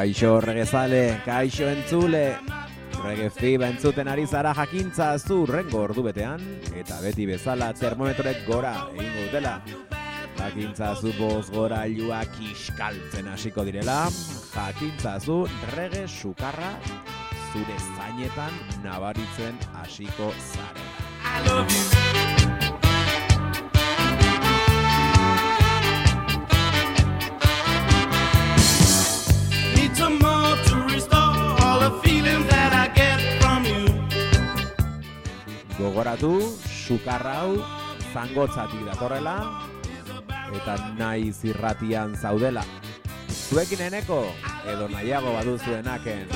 Kaixo regezale, kaixo entzule, rege fiba entzuten ari zara jakintza zu rengo ordu betean, eta beti bezala termometrek gora egingo dutela. Jakintza zu boz gora iluak iskaltzen hasiko direla, jakintza zu rege sukarra zure zainetan nabaritzen hasiko zarela. gogoratu, sukarra hau zangotzatik datorrela eta nahi zirratian zaudela. Zuekin eneko edo nahiago baduzuenaken.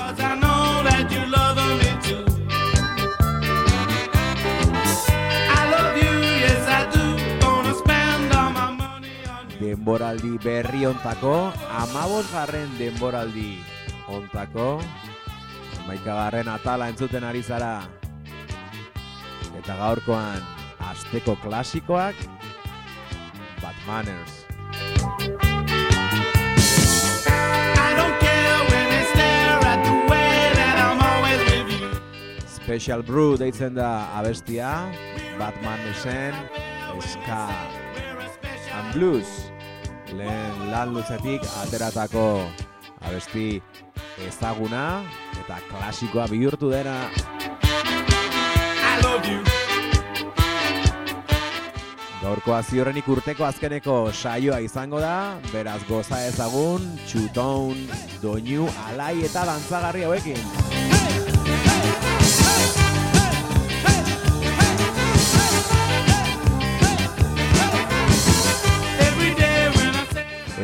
Denboraldi berri ontako, amabos garren denboraldi ontako, maikagarren atala entzuten ari zara. Eta gaurkoan asteko klasikoak Bad Manners. Special Brew deitzen da abestia, Batman esen, Ska and Blues, lehen lan luzetik ateratako abesti ezaguna eta klasikoa bihurtu dena. I love you. Gaurko aziorrenik urteko azkeneko saioa izango da, beraz goza ezagun, txutoun, doinu, alai eta dantzagarri hauekin.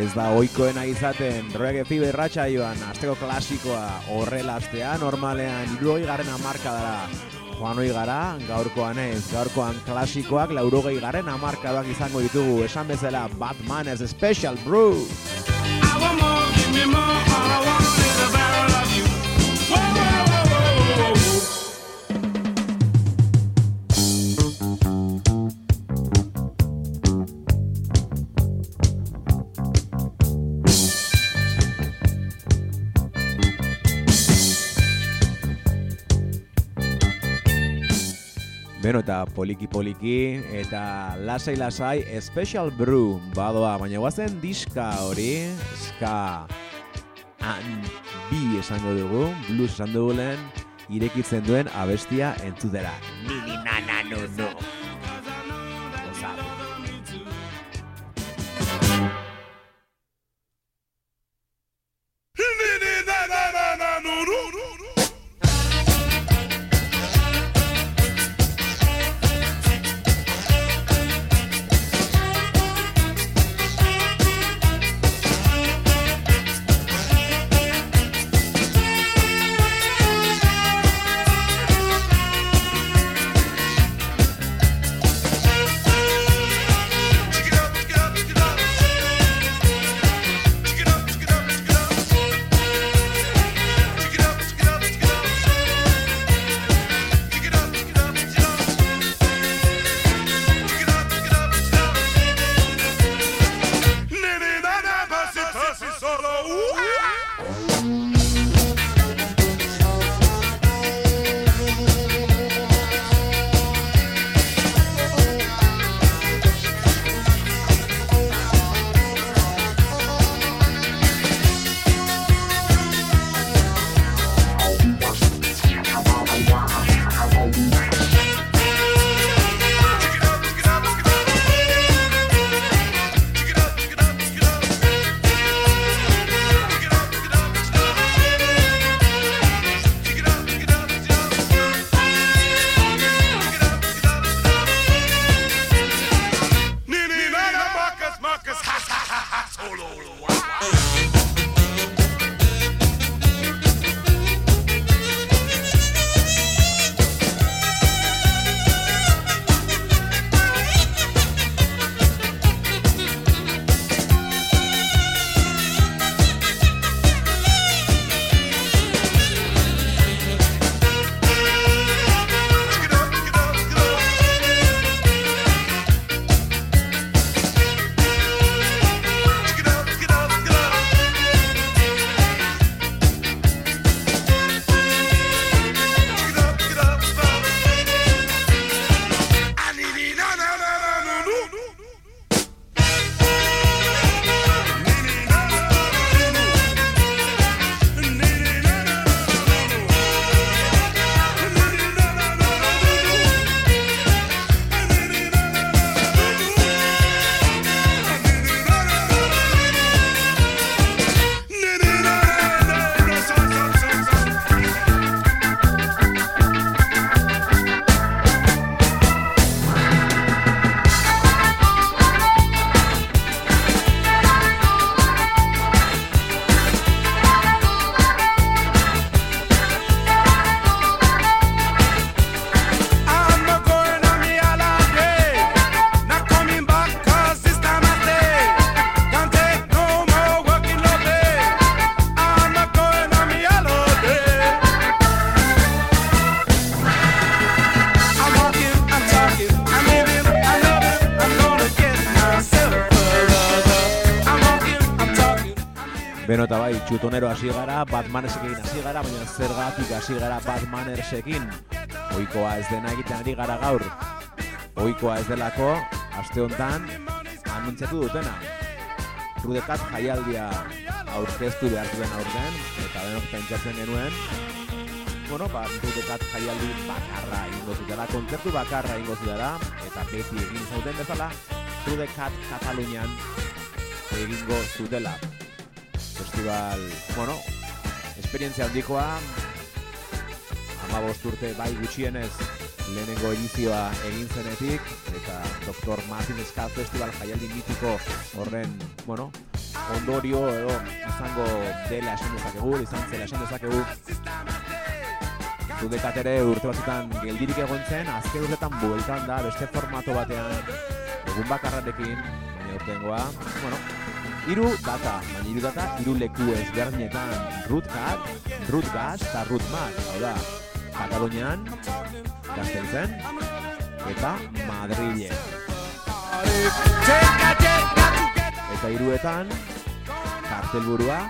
Ez da oikoena izaten, droege fibe ratxa joan, azteko klasikoa, horrelaztea, normalean, iruoi garen amarka dara, joan hoi gara, gaurkoan ez, gaurkoan klasikoak laurogei garren amarkadak izango ditugu, esan bezala Batman ez Special Brew. I want more, give me more. Eta poliki poliki eta lasai lasai Special Brew badoa, baina guazen diska hori, ska and bi esango dugu, blues esan dugu lehen, irekitzen duen abestia entzutera. Nini na na no txutonero hasi gara, Batmanesekin hasi gara, baina zergatik hasi gara Batmanesekin. Oikoa ez dena egiten ari gara gaur. Oikoa ez delako, aste honetan, anuntzatu dutena. Rudekat jaialdia aurkeztu behartu den aurten, eta denok pentsatzen genuen, bueno, ba, Rudekat jaialdi bakarra ingo zutela, kontzertu bakarra ingo zutela, eta beti egin zauten bezala, Rudekat Katalunian egingo zutela festival, bueno, esperientzia handikoa, ama urte bai gutxienez lehenengo edizioa egin zenetik, eta Dr. Martin Ska Festival jaialdi mitiko horren, bueno, ondorio edo izango dela esan dezakegu, izan zela esan dezakegu. Zudekat ere urte batzutan geldirik egon zen, azken urtetan bueltan da beste formato batean, egun bakarrarekin, baina urtengoa, bueno, Hiru data, baina hiru data, hiru leku ezberdinetan Root Cat, Root Gas eta Mat, hau da, Katalunian, Gazteizen, eta Madrilen. Eta hiruetan, kartelburua,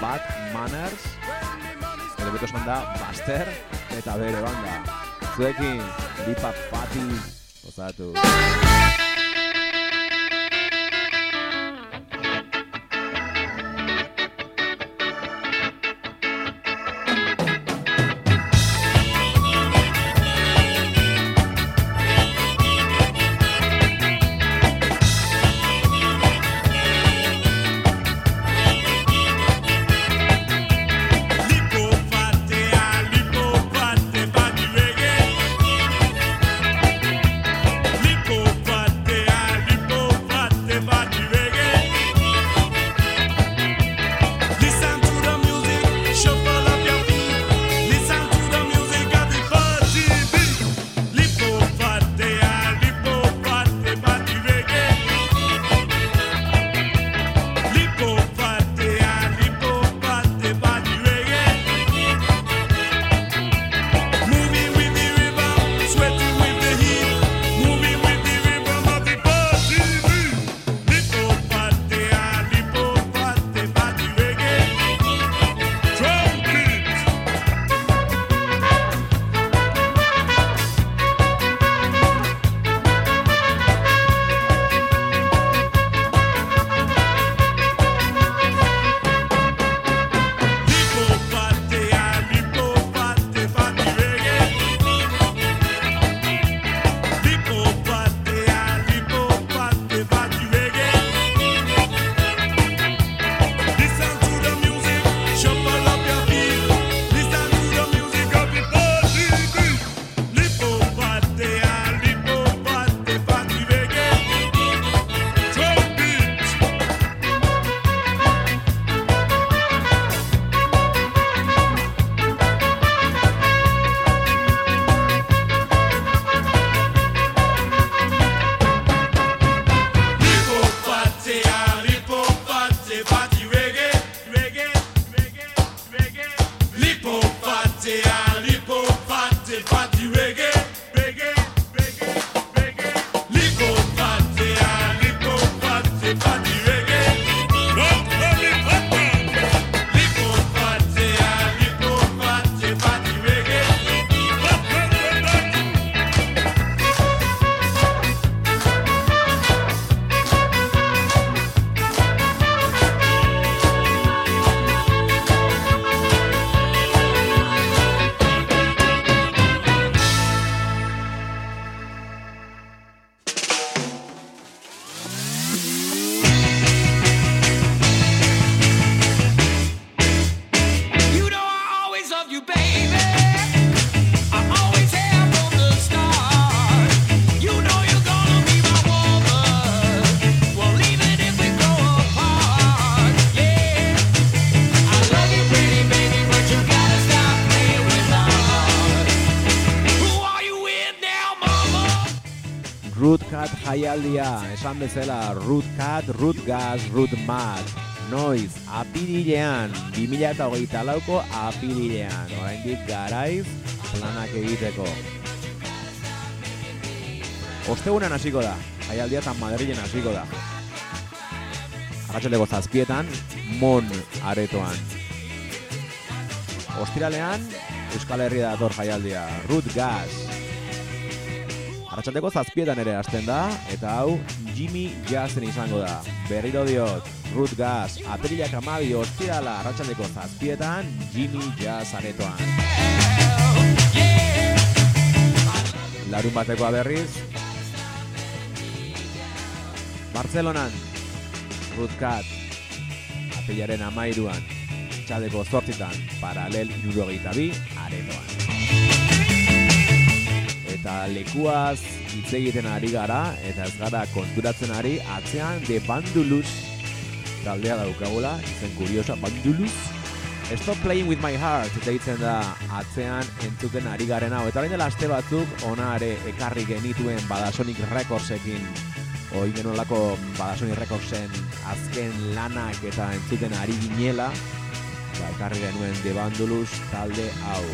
Bad Manners, edo beto esan da, Buster, eta bere banda. Zuekin, Lipa Pati, osatu. Root Cat jaialdia, esan bezala Root Cat, Root Gas, Root Mat. Noiz, apirilean, 2008 lauko apirilean, oraindik garaiz planak egiteko. Ostegunan hasiko da, jaialdia eta Madrilen hasiko da. Arratxaldeko zazpietan, Mon aretoan. Ostiralean, Euskal Herria dator jaialdia, Root Gas, Arratxaldeko zazpietan ere hasten da, eta hau Jimmy Jazzen izango da. Berriro diot, Root Gas, apirilak amabi ostirala arratsaldeko zazpietan, Jimmy Jazz aretoan. Larun batekoa berriz, Barcelonan, Root Cat, apilaren amairuan, txaldeko zortzitan, paralel irurogeita bi, aretoan eta lekuaz hitz egiten ari gara eta ez gara konturatzen ari atzean de bandulus taldea daukagula, izen kuriosa, Bandulus. Stop Playing With My Heart deitzen da atzean entzuten ari garen hau. Eta orain dela aste batzuk ona ere ekarri genituen Badasonic Recordsekin Hoi genuelako Badasonic Recordsen azken lanak eta entzuten ari ginela ba, ekarri genuen The Bandulus talde hau.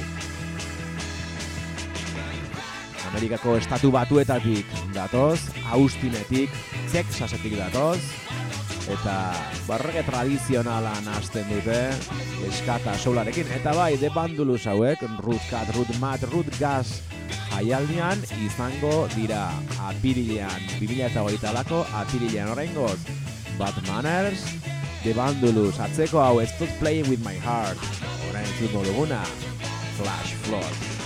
Amerikako estatu batuetatik datoz, Austinetik, Texasetik datoz, eta barrege tradizionala nahasten dute eskata soularekin eta bai de bandulus hauek root cat, root mat, root gas jaialdian izango dira apirilean 2008 lako apirilean. Horrengoz Bad Manners de bandulus atzeko hau Stop Playing With My Heart. Orain entzungo duguna Flash Flood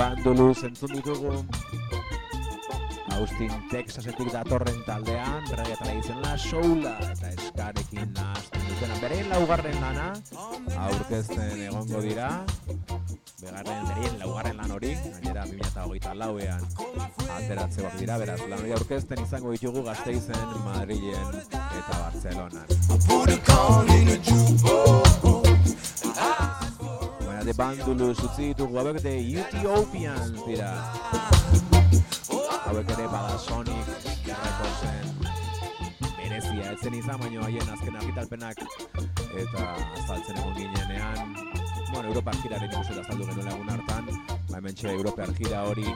The Bandulus entzun ditugu Austin, Texasetik datorren taldean, reggae tradizionala, soula eta eskarekin nahazten dutena. Bereen laugarren lana, aurkezten egongo dira, begarren, bereen laugarren lan hori, gainera 2008 lauean ateratzeak dira, beraz, lan hori aurkezten izango ditugu Gasteizen, Madrilen eta Bartzelonan. De Bandulus utzi ditugu, hauek de Ethiopian dira. Hauek ere bada Sonic Recordsen berezia, etzen izan baino haien azken argitalpenak eta azaltzen egon ginenean, bueno, Europar jiraren ikusten azaldu genuen egun hartan, ba hemen Europar jira hori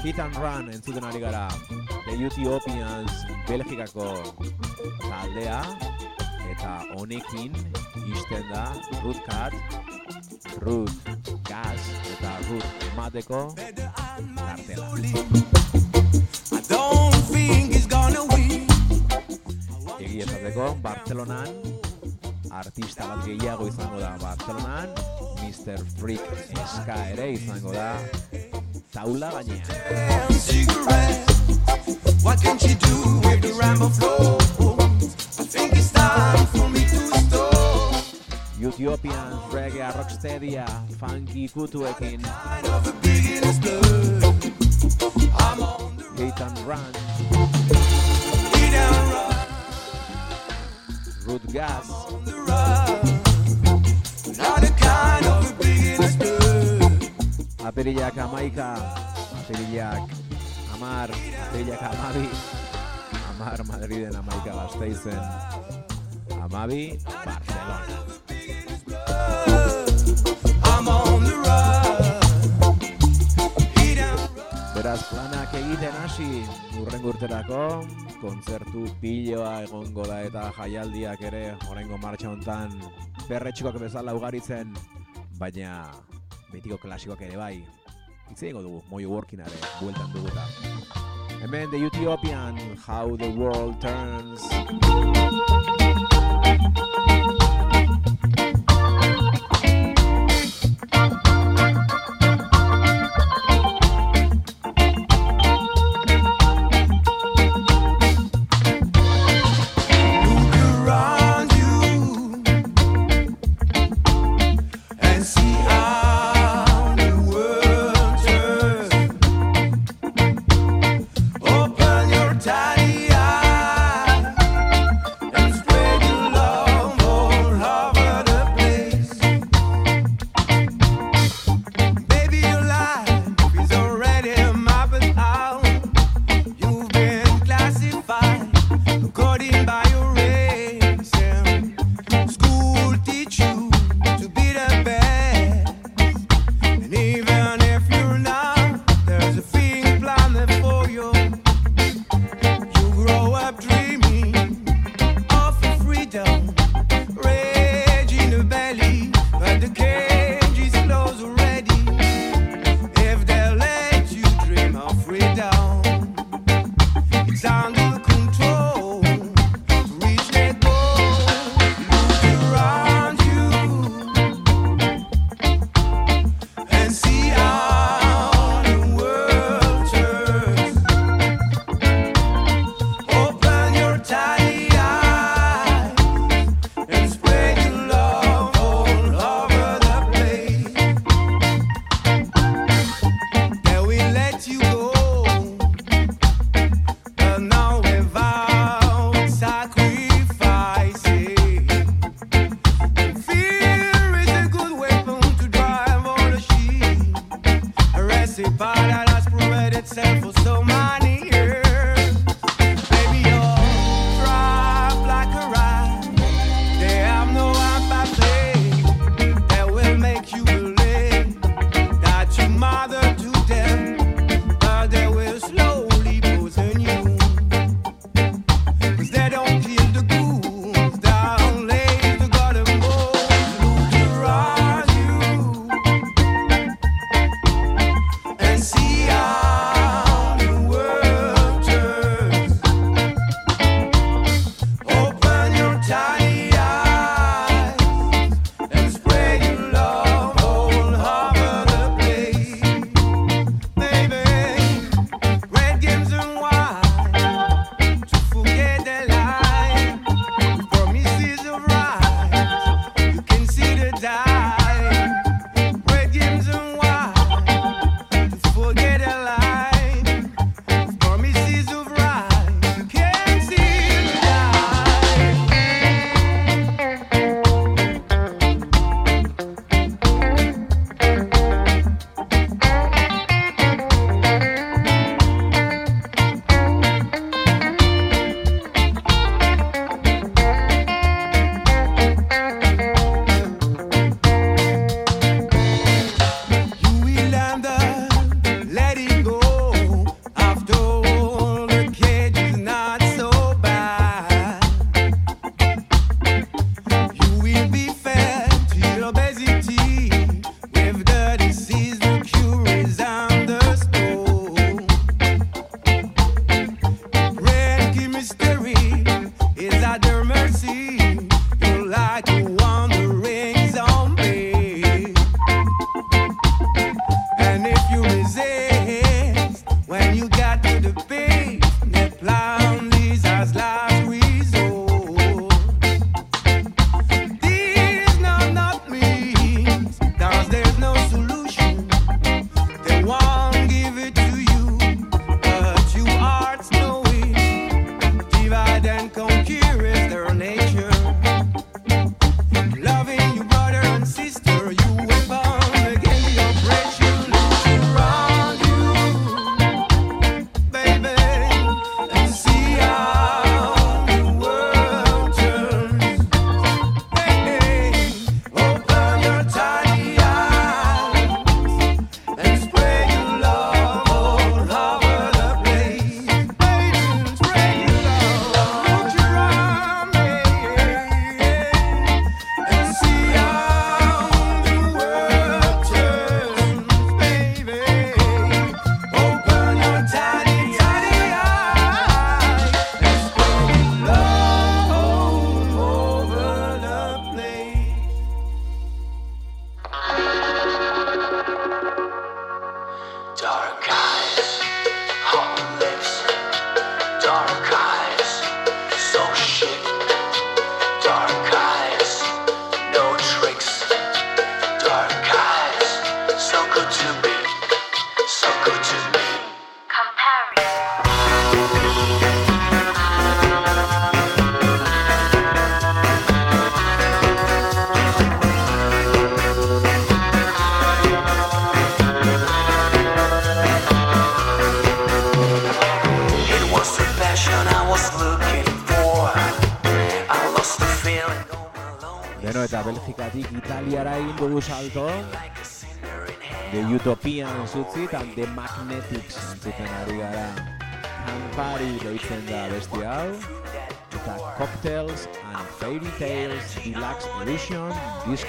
Hit and Run entzuten ari gara The Ethiopians Belgikako taldea eta honekin isten da Cat, Ruth Gas eta Ruth Mateko kartela. I don't think he's gonna win. Egia esateko, Bartzelonan artista bat gehiago izango da Bartzelonan, Mr. Freak Ska ere izango da taula gainean. What can she do with the ramble flow? I think it's time for me to stop. Ethiopian reggae rocksteadia funky kutuekin Hit and Run, Root Gas, on the run. Not a kind of a beginner's blood. apirilak amaika, apirilak amar, apirilak amabi, amar Madriden amaika gazteizen, amabi Barcelona. Beraz, planak egiten hasi urren urterako, kontzertu piloa egongo da eta jaialdiak ere oraingo martxa hontan perretxikoak bezala ugaritzen, baina betiko klasikoak ere bai. Hitz egingo dugu, Moyo Working ere, bueltan dugu eta. Hemen The Ethiopian, How the World Turns. down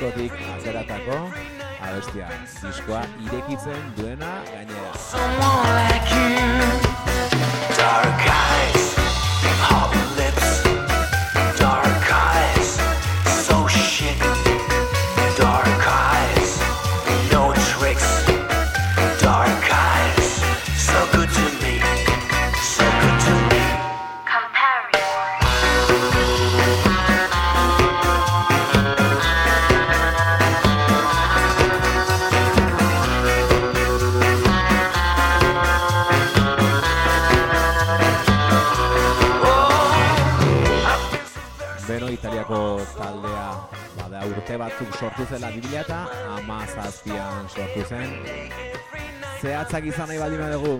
diskotik ateratako abestia. Diskoa irekitzen duena gainera. Urte batzuk sortu zela 2000 eta amazazpian sortu zen. Zehatzak izan nahi baldin badugu,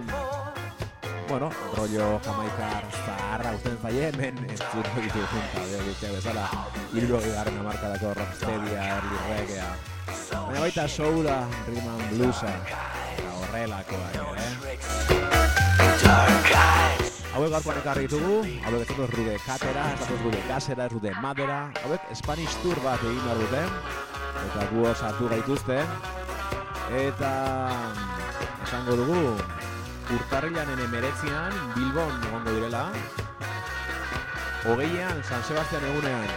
bueno, rollo jamaikar zaharra usten zaie, hemen entzuko ditugun talde guztiak bezala, hilro garren amarkadako rocksteadia, early reggaea, baina baita soula, rhythm and bluesa, eta horrelakoak, eh? Hauek gaurkoan ekarri ditugu, hauek ez rude katera, ez datoz rude kasera, ez rude madera, hauek Spanish Tour bat egin behar dute, eta gu sartu gaituzte, eta esango dugu, urtarrilanen emeretzian, Bilbon egongo direla, hogeian, San Sebastian egunean,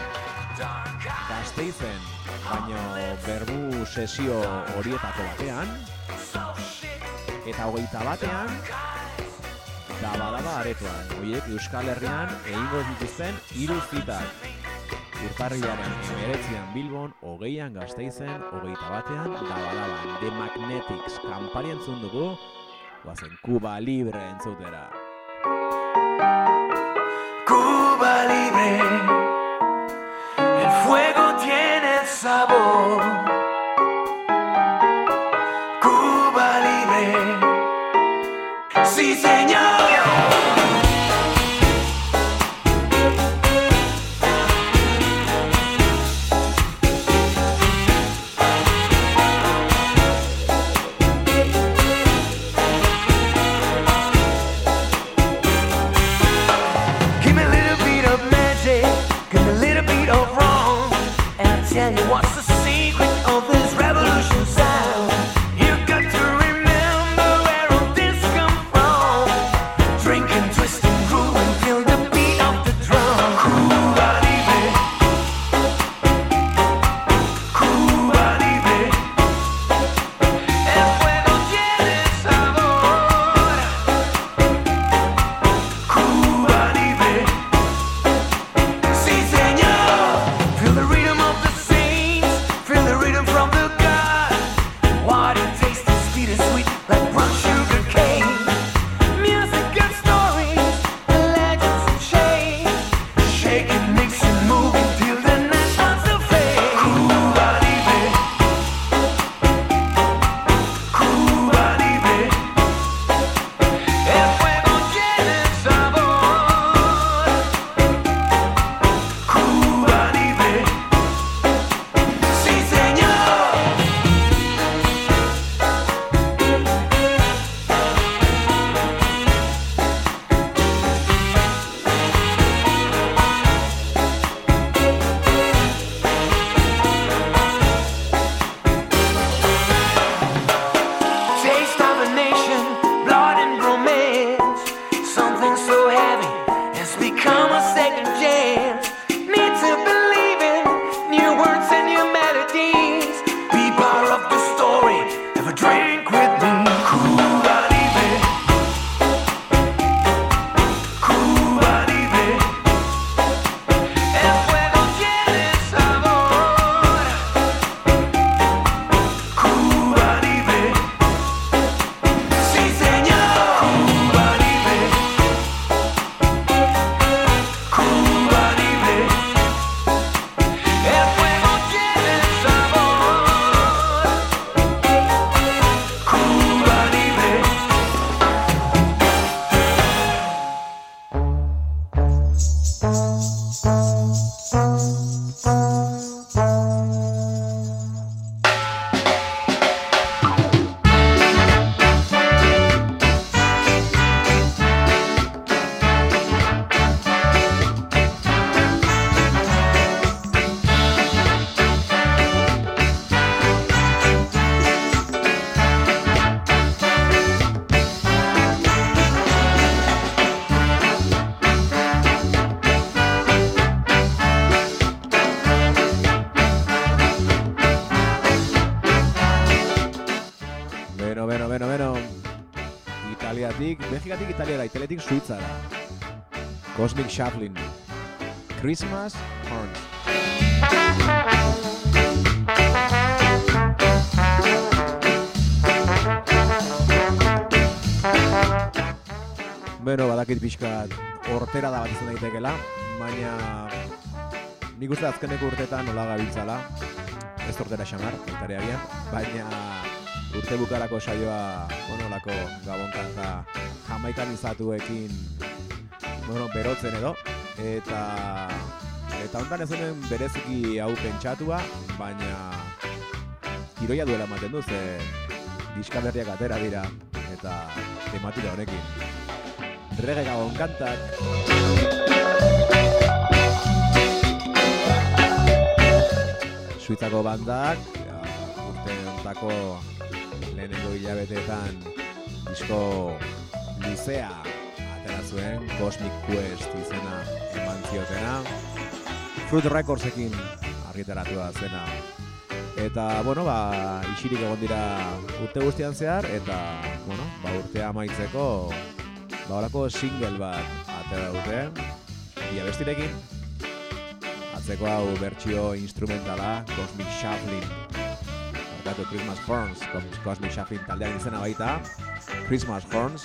Gasteizen, baino berbu sesio horietako batean, eta hogeita batean, da badaba aretoan. Horiek Euskal Herrian egingo dituzten hiru zitak. Urtarrilaren emeretzian Bilbon, hogeian Gasteizen, hogeita batean, da badaban. The Magnetics kanpari entzun dugu, guazen Cuba Libre entzutera. Cuba libre, el fuego tiene sabor. Cuba libre, sí señor. Suitzara. Cosmic Shuffling. Christmas Horns. Beno, badakit pixkat hortera da bat izan daitekela, baina nik uste azkeneko urtetan nola gabiltzala, ez hortera xamar, baina urte bukarako saioa, bueno, lako gabon kanta jamaikan izatuekin, bueno, berotzen edo, eta eta hontan ez honen bereziki hau pentsatua, baina tiroia duela ematen du, ze diska berriak atera dira, eta tematika honekin. Rege gabon kantak. Suitzako bandak, urte ontako lehenengo hilabeteetan disko luzea atera zuen, Cosmic Quest izena eman ziotena. Fruit Recordsekin argitaratu da zena. Eta, bueno, ba, isirik egon dira urte guztian zehar, eta, bueno, ba, urtea amaitzeko, ba, horako single bat atera dute, bi abestirekin, atzeko hau bertsio instrumentala, Cosmic Shuffling, Barkatu Christmas Horns, Cos- Cosmic Shuffling taldean izena baita, Christmas Horns,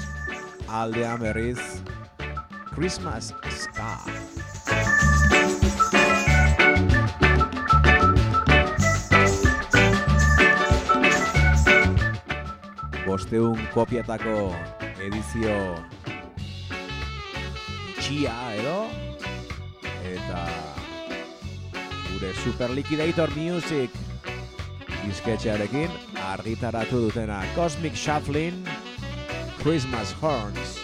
aldean berriz, Christmas Ska. Bosteun kopiatako edizio itxia edo eta gure Super Liquidator Music disketxearekin argitaratu dutena Cosmic Shuffling Christmas Horns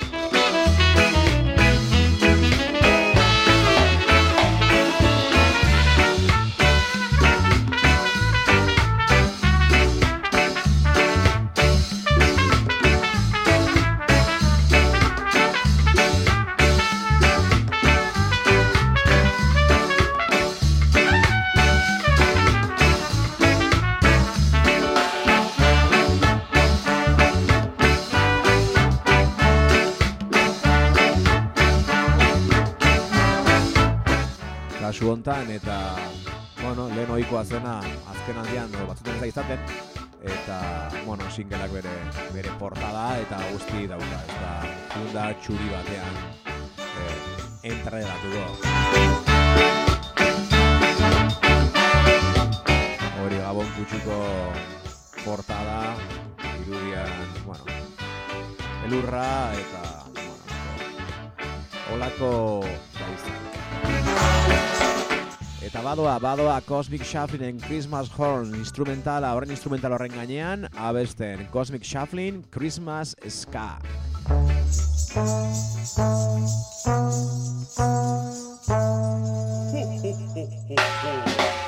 hontan eta bueno, lehen ohikoa zena azken aldian edo batzutan ez da izaten eta bueno, singleak bere bere portada eta guzti dauka, ez da funda txuri batean eh, entregatuko. Hori gabon kutsuko portada irudian, bueno, elurra eta bueno, holako gauzak. Eta badoa, badoa Cosmic Shuffling Christmas Horn instrumentala, horren instrumental horren gainean, abesten Cosmic Shuffling Christmas Ska. There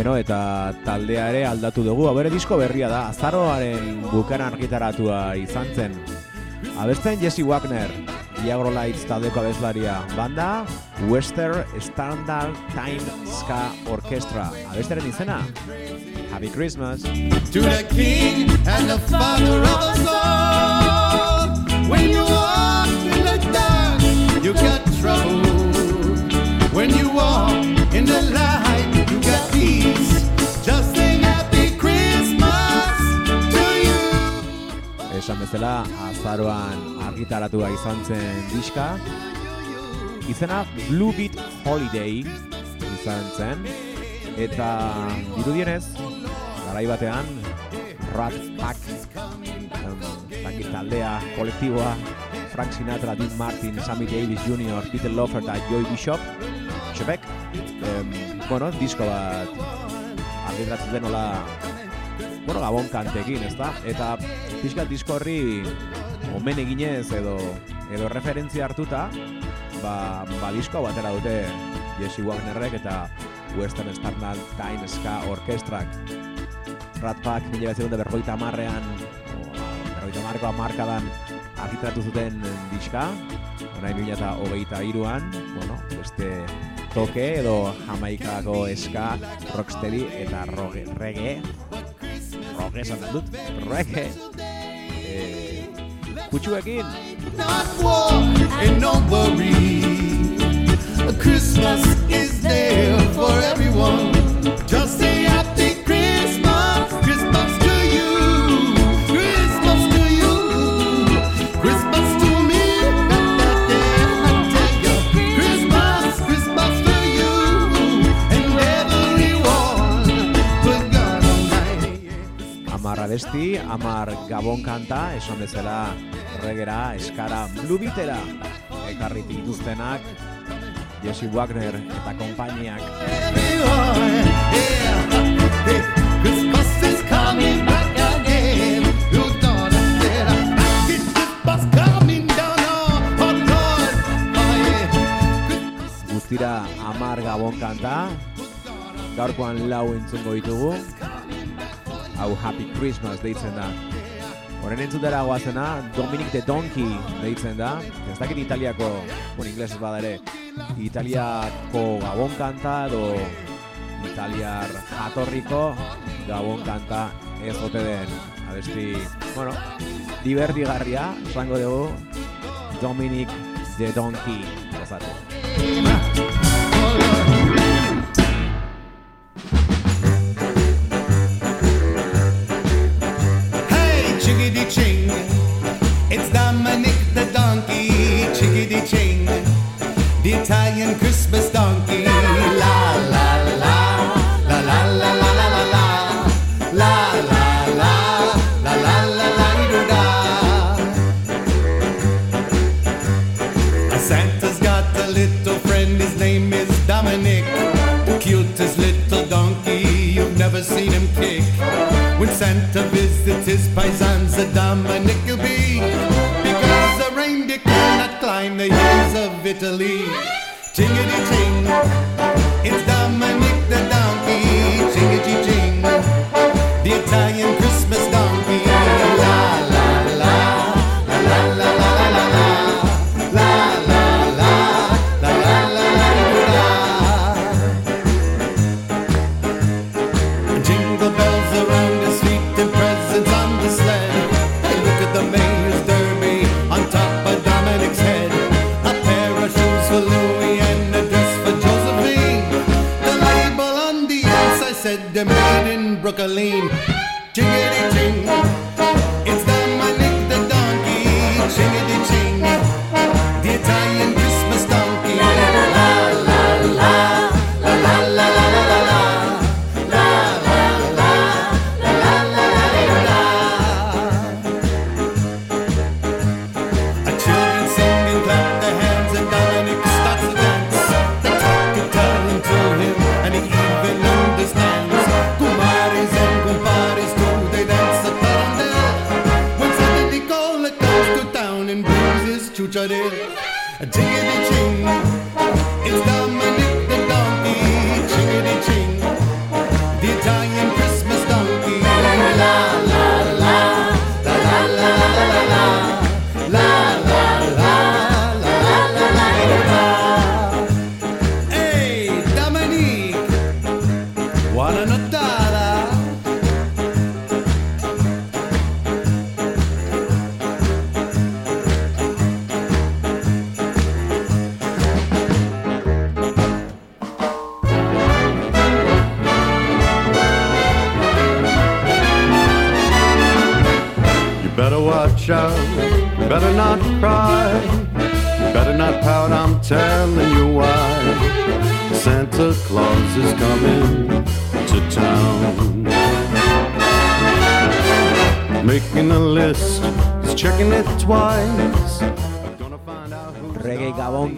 Beno, eta taldea ere aldatu dugu. Hau bere disko berria da, azaroaren bukaran argitaratua izan zen. Abesten Jesse Wagner, Viagra Lights taldeko abeslaria. Banda, Western Standard Time Ska Orchestra. Abesteren izena, Happy Christmas. to the King and the Father of us all. When you walk in the dark, you got trouble. When you walk Esan bezala, azaroan argitaratua izan zen diska. Izena Blue Beat Holiday izan zen. Eta dirudienez, garai batean, Rat Pack, um, dakit taldea, kolektiboa, Frank Sinatra, Dean Martin, Sammy Davis Jr., Peter Lawford eta Joy Bishop, Bishopek, em, bueno, disko bat argitaratzen denola bueno, gabon kantekin, ezta? Eta pixkat disko horri omen eginez edo edo referentzia hartuta, ba, ba disko hau atera dute Jesse Wagnerrek eta Western Standard Time Ska Orkestrak. Rat Pack mila behatzen berroita marrean, berroita marko markadan argitaratu zuten diska, orain mila eta hogeita iruan, bueno, beste toke edo jamaikako eska, rocksteady eta roge, reggae, roge esan dut, reggae, eh, kutsuekin, Not war and no worry. Christmas is there for everyone. Abesti, amar gabon kanta, esan bezala regera, eskara, blubitera, ekarri dituztenak, Jesse Wagner eta yeah. Guztira amar gabon kanta, gaurkoan lau entzungo ditugu, hau Happy Christmas deitzen da. Horren entzutera guazena, Dominic the Donkey deitzen da. Ez dakit italiako, bon inglesez bada ere, italiako gabon kanta edo italiar jatorriko gabon kanta ez ote den. Abesti, bueno, divertigarria, esango dugu, Dominic the Donkey. Gozatu. Christmas donkey. La la la, la la la la la la la, la la la, la la la la da. Santa's got a little friend, his name is Dominic. The cutest little donkey, you've never seen him kick. When Santa visits his paisans, Dominic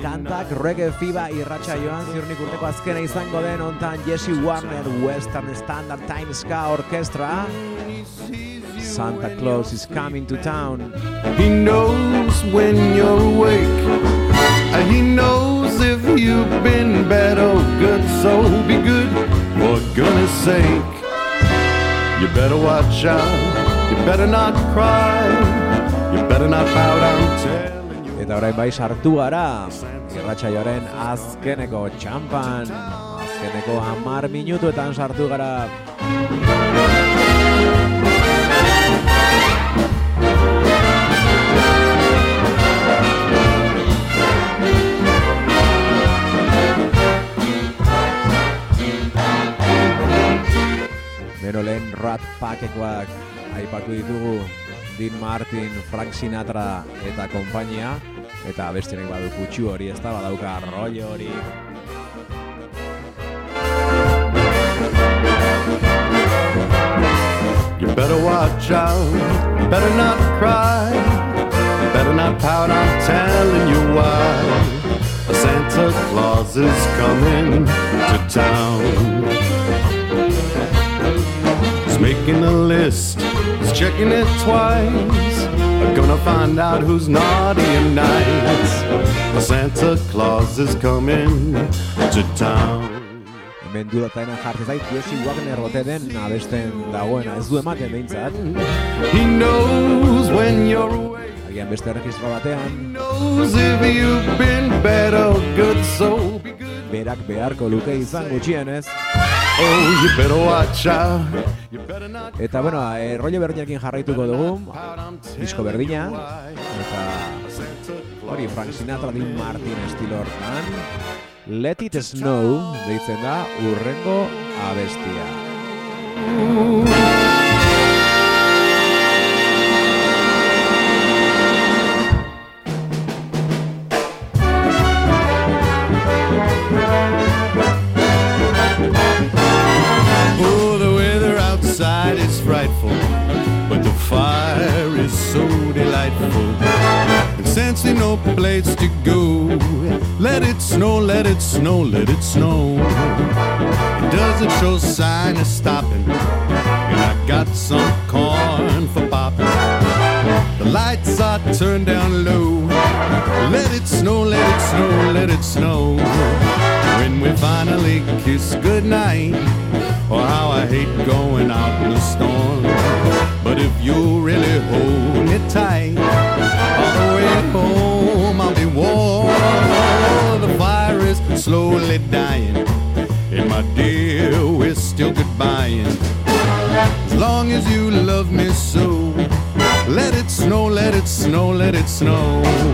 kantak, Reggae Fiba irratxa joan, ziurnik urteko azkena izango den ontan Jesse Warner Western Standard Time Ska Orchestra. Santa Claus is coming to town. He knows when you're awake. And he knows if you've been bad or good. So be good, for goodness sake. You better watch out. You better not cry. You better not I'm you. Eta orain bai sartu gara, irratsaioaren azkeneko txampan, azkeneko hamar minutuetan sartu gara. Bero lehen Rat Packekoak aipatu ditugu Dean Martin, Frank Sinatra eta konpainia eta badu kutsu hori ez da badauka hori You better watch out. You better not cry. You better not pout, I'm telling you why. Santa Claus is coming to town. He's making a list, he's checking it twice. Gonna find out who's naughty and nice. Santa Claus is coming to town. hemen dudatainen jartzen zait Jesse Wagner ote den abesten dagoena ez du ematen behintzat He knows when you're away. agian beste erregistro batean knows if you've been bad or good, so be good. berak beharko luke izan gutxienez eta bueno, e, rollo berdinekin jarraituko dugu. Disko berdina. Eta hori Frank Sinatra Dean Martin estilo hortan. Let It Snow deitzen da urrengo abestia. Place to go, let it snow, let it snow, let it snow. It doesn't show sign of stopping, and I got some corn for popping. The lights are turned down low. Let it snow, let it snow, let it snow. When we finally kiss goodnight, oh how I hate going out in the storm. Snow.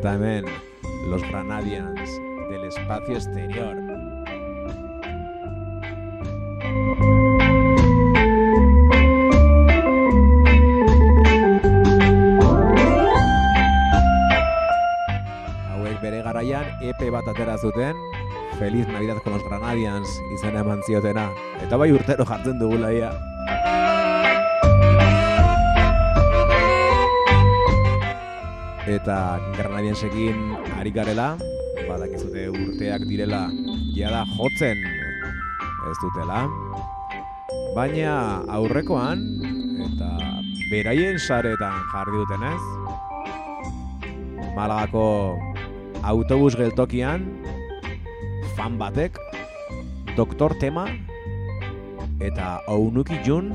Falta hemen Los Granadians del espacio exterior. Hauek bere garaian EP bat atera zuten, Feliz Navidad con los Granadians izena eman ziotena. Eta bai urtero jartzen dugula ia. Eta Granadiansekin ari garela, badakizute urteak direla jada jotzen ez dutela. Baina aurrekoan eta beraien saretan jarri dutenez, Malagako autobus geltokian fan batek Doktor Tema eta Ounuki Jun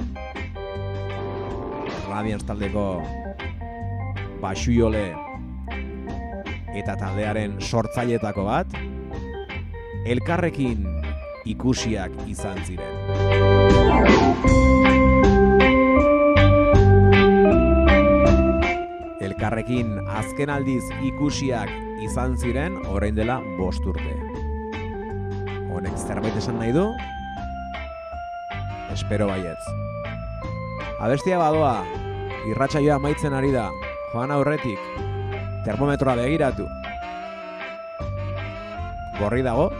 Radians taldeko Baxuiole eta taldearen sortzailetako bat elkarrekin ikusiak izan ziren. Elkarrekin azken aldiz ikusiak izan ziren orain dela bost urte. Honek zerbait esan nahi du? Espero baietz. Abestia badoa, irratsaioa amaitzen ari da, joan aurretik, termometroa begiratu. Gorri dago,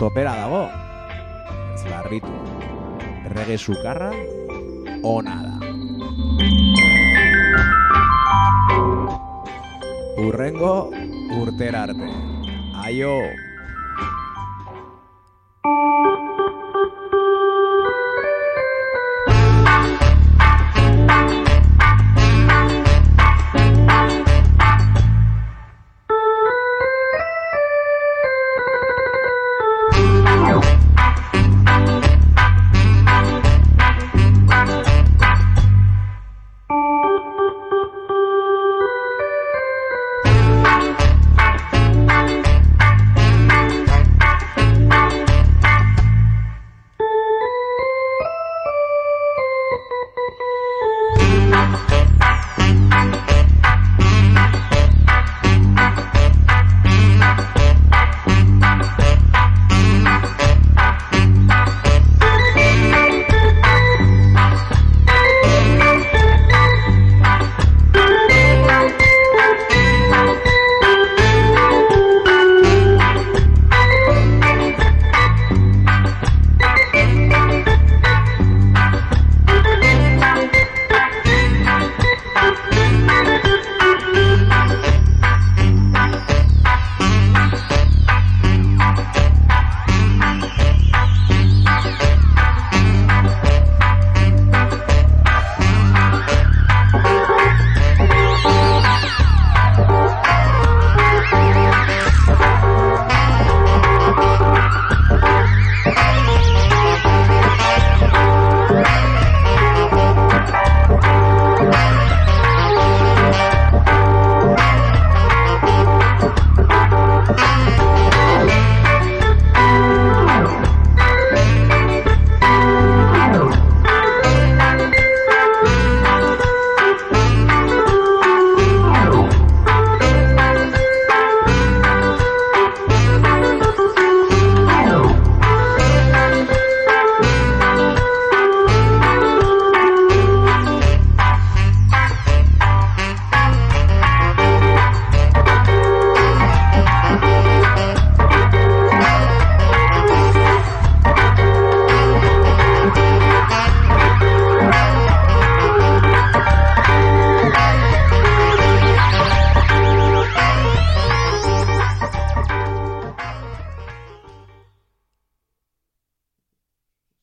topera dago, ez larritu, errege sukarra, ona da. Urrengo urtera arte. Aio!